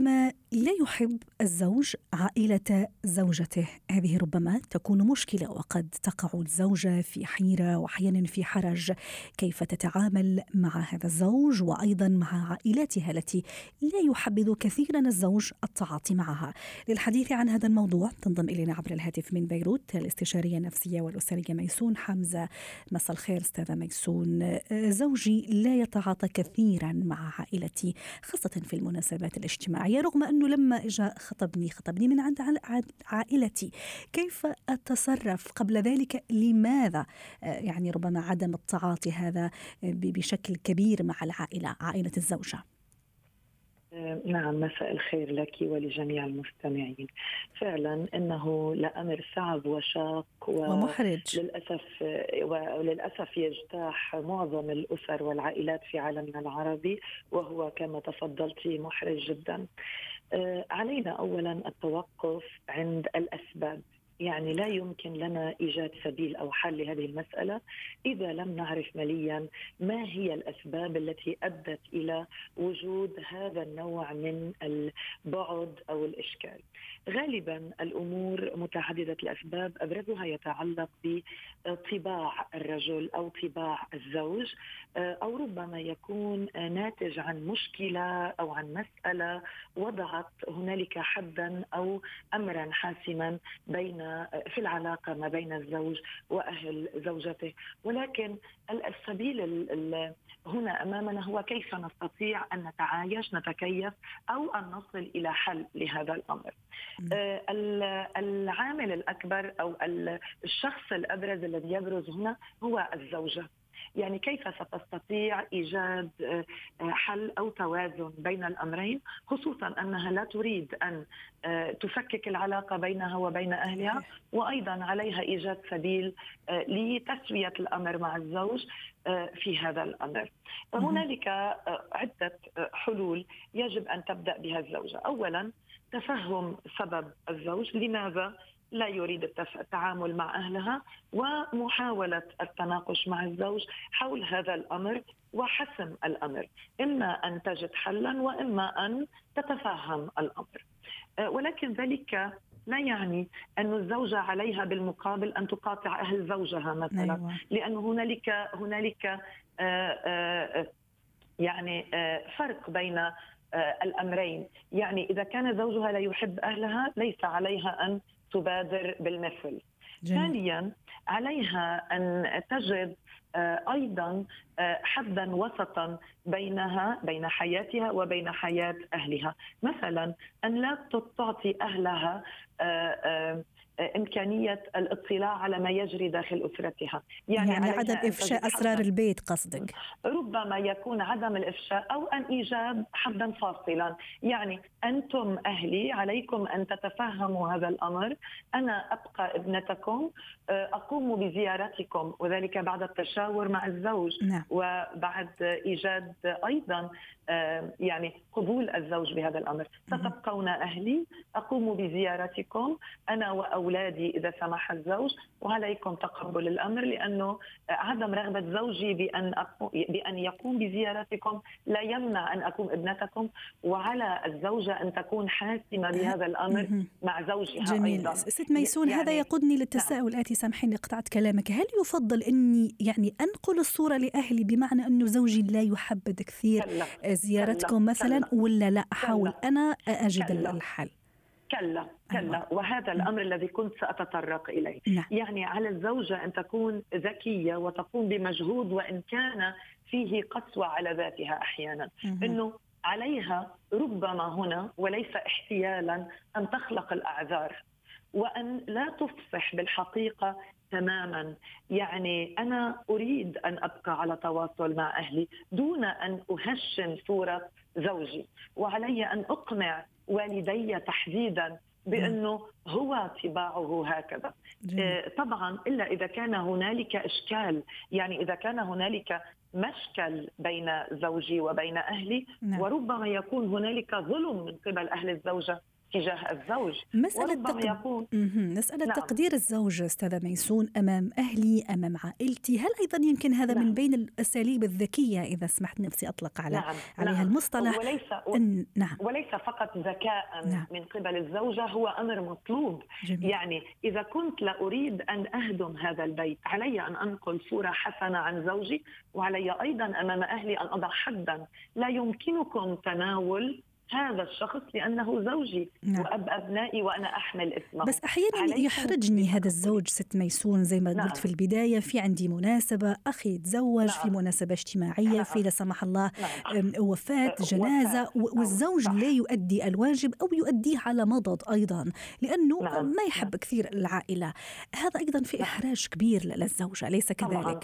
عندما لا يحب الزوج عائلة زوجته. هذه ربما تكون مشكلة وقد تقع الزوجة في حيرة وأحيانا في حرج. كيف تتعامل مع هذا الزوج وأيضا مع عائلتها التي لا يحبذ كثيرا الزوج التعاطي معها؟ للحديث عن هذا الموضوع تنضم إلينا عبر الهاتف من بيروت الاستشارية النفسية والأسرية ميسون حمزة. مساء الخير أستاذة ميسون. زوجي لا يتعاطى كثيرا مع عائلتي خاصة في المناسبات الاجتماعية. رغم أنه لما إجا خطبني خطبني من عند عائلتي. كيف أتصرف قبل ذلك؟ لماذا؟ آه، يعني ربما عدم التعاطي هذا بشكل كبير مع العائلة عائلة الزوجة. نعم مساء الخير لك ولجميع المستمعين. فعلا إنه لأمر صعب وشاق ومحرج. للأسف وللاسف يجتاح معظم الأسر والعائلات في عالمنا العربي وهو كما تفضلت محرج جدا. آه، علينا اولا التوقف عند الأسباب. يعني لا يمكن لنا إيجاد سبيل أو حل لهذه المسألة إذا لم نعرف مليا ما هي الأسباب التي أدت إلى وجود هذا النوع من البعد أو الإشكال. غالبا الأمور متعددة الأسباب أبرزها يتعلق بطباع الرجل أو طباع الزوج أو ربما يكون ناتج عن مشكلة أو عن مسألة وضعت هنالك حدا أو امرا حاسما بين في العلاقة ما بين الزوج وأهل زوجته. ولكن السبيل هنا أمامنا هو كيف نستطيع أن نتعايش نتكيف أو أن نصل إلى حل لهذا الأمر. آه، العامل الأكبر أو الشخص الأبرز الذي يبرز هنا هو الزوجة. يعني كيف ستستطيع إيجاد آه، آه، حل أو توازن بين الأمرين خصوصا أنها لا تريد أن آه، تفكك العلاقة بينها وبين أهلها وأيضا عليها إيجاد سبيل لتسوية الأمر مع الزوج في هذا الأمر. هنالك عدة حلول يجب أن تبدأ بها الزوجة، اولا تفهم سبب الزوج. لماذا؟ لا يريد التعامل مع أهلها ومحاولة التناقش مع الزوج حول هذا الأمر وحسم الأمر، إما أن تجد حلا وإما أن تتفهم الأمر. أه، ولكن ذلك لا يعني أن الزوجة عليها بالمقابل أن تقاطع أهل زوجها مثلا أيوة. لأن هنالك هنالك أه، أه، يعني فرق بين الأمرين، يعني إذا كان زوجها لا يحب أهلها ليس عليها أن تبادر بالمثل. ثانيا عليها أن تجد أيضا آه، حدا وسطا بينها بين حياتها وبين حياة أهلها. مثلا أن لا تعطي أهلها آه، إمكانية الاطلاع على ما يجري داخل أسرتها. يعني, يعني عدم إفشاء أسرار البيت قصدك؟ ربما يكون عدم الإفشاء أو أن إيجاد حدا فاصلا. يعني أنتم أهلي عليكم أن تتفهموا هذا الأمر. أنا أبقى ابنتكم آه، أقوم بزيارتكم وذلك بعد التشاور مع الزوج. نعم. وبعد إيجاد أيضا آه، يعني قبول الزوج بهذا الأمر. ستبقون أهلي. أقوم بزيارتكم أنا وأولادي اولادي إذا سمح الزوج. وعليكم تقبل الأمر لأنه عدم رغبة زوجي بأن بأن يقوم بزيارتكم. لا يمنع أن أكون ابنتكم. وعلى الزوجة أن تكون حاسمة بهذا الأمر مع زوجها جميل. أيضا. ست ميسون يعني هذا يقودني للتساؤل نعم. سامحيني قطعت كلامك. هل يفضل أني يعني أنقل الصورة لأهلي بمعنى انه زوجي لا يحبذ كثير كلا. زيارتكم كلا. مثلا كلا. ولا لا احاول أنا أجد كلا. الحل كلا كلا أيوة. وهذا الأمر الذي كنت سأتطرق إليه نعم. يعني على الزوجة أن تكون ذكية وتقوم بمجهود وإن كان فيه قسوة على ذاتها أحيانا إنه عليها ربما هنا وليس احتيالا أن تخلق الأعذار وأن لا تفصح بالحقيقة تماما. يعني أنا أريد أن أبقى على تواصل مع أهلي دون أن أهشم صورة زوجي. وعلي أن أقنع والدي تحديدا بأنه هو طباعه هكذا. جميل. طبعا إلا إذا كان هنالك إشكال. يعني إذا كان هنالك مشكل بين زوجي وبين أهلي نعم. وربما يكون هنالك ظلم من قبل أهل الزوجة. تجاه الزوج مسألة تق... يكون مسألة نعم. تقدير الزوج أستاذة ميسون أمام أهلي أمام عائلتي هل أيضا يمكن هذا نعم. من بين الأساليب الذكية إذا سمحت نفسي أطلق على نعم. عليها نعم. المصطلح وليس و... إن... نعم. وليس فقط ذكاء نعم. من قبل الزوجة هو أمر مطلوب جميل. يعني إذا كنت لا أريد أن أهدم هذا البيت علي أن أنقل صورة حسنة عن زوجي وعلي أيضا أمام أهلي أن أضع حدا لا يمكنكم تناول هذا الشخص لأنه زوجي نعم. وأب أبنائي وأنا أحمل اسمه بس أحيانا يحرجني هذا الزوج ست ميسون زي ما نعم. قلت في البداية في عندي مناسبة أخي تزوج نعم. في مناسبة اجتماعية نعم. في لا سمح الله نعم. وفاة جنازة وفاة. والزوج لا يؤدي الواجب أو يؤديه على مضض أيضا لأنه نعم. ما يحب نعم. كثير العائلة هذا أيضا في نعم. إحراج كبير للزوجة أليس كذلك طبعا.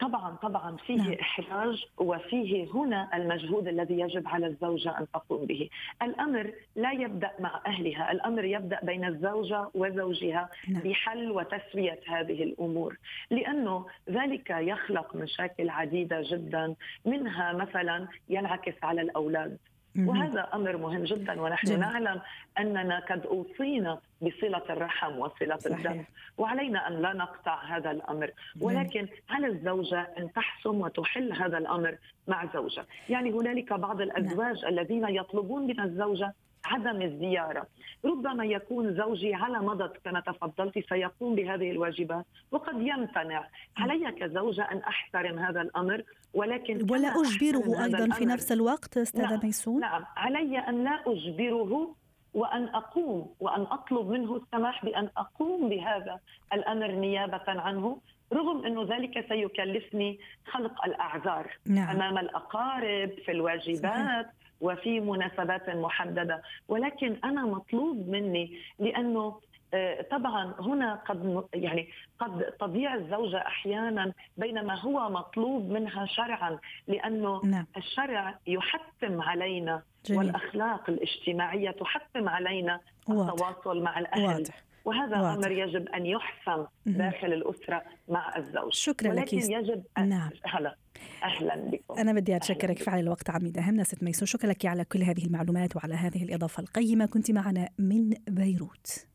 طبعا طبعا فيه نعم. إحراج وفيه هنا المجهود الذي يجب على الزوجة أن تقوم به، الأمر لا يبدأ مع أهلها، الأمر يبدأ بين الزوجة وزوجها نعم. بحل وتسوية هذه الأمور، لأنه ذلك يخلق مشاكل عديدة جدا، منها مثلا ينعكس على الأولاد، وهذا أمر مهم جدا ونحن جميل. نعلم أننا قد أوصينا بصلة الرحم وصلة الدم وعلينا أن لا نقطع هذا الأمر. ولكن على الزوجة أن تحسم وتحل هذا الأمر مع زوجها؟ يعني هنالك بعض الأزواج نعم. الذين يطلبون من الزوجة عدم الزيارة. ربما يكون زوجي على مضض كما تفضلت سيقوم بهذه الواجبات وقد يمتنع. علي كزوجة أن أحترم هذا الأمر ولكن ولا أجبره أيضا في نفس الوقت أستاذة نعم ميسون؟ نعم. علي أن لا أجبره وأن أقوم وأن أطلب منه السماح بأن أقوم بهذا الأمر نيابة عنه رغم أنه ذلك سيكلفني خلق الأعذار نعم. أمام الأقارب في الواجبات صحيح. وفي مناسبات محددة ولكن أنا مطلوب مني لأنه آه، طبعا هنا قد يعني قد تضيع الزوجة أحيانا بينما هو مطلوب منها شرعا لأنه نعم. الشرع يحتم علينا جميل. والأخلاق الاجتماعية تحتم علينا واضح. التواصل مع الأهل واضح. وهذا واضح. أمر يجب أن يحسم داخل الأسرة مع الزوج. شكرا ولكن لك يجب أن نعم. هلا أهلا بكم. أنا بدي أتشكرك فعلا الوقت عميد اهمنا ست ميسون. شكرا لك على كل هذه المعلومات وعلى هذه الإضافة القيمة. كنت معنا من بيروت.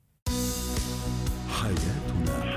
حياه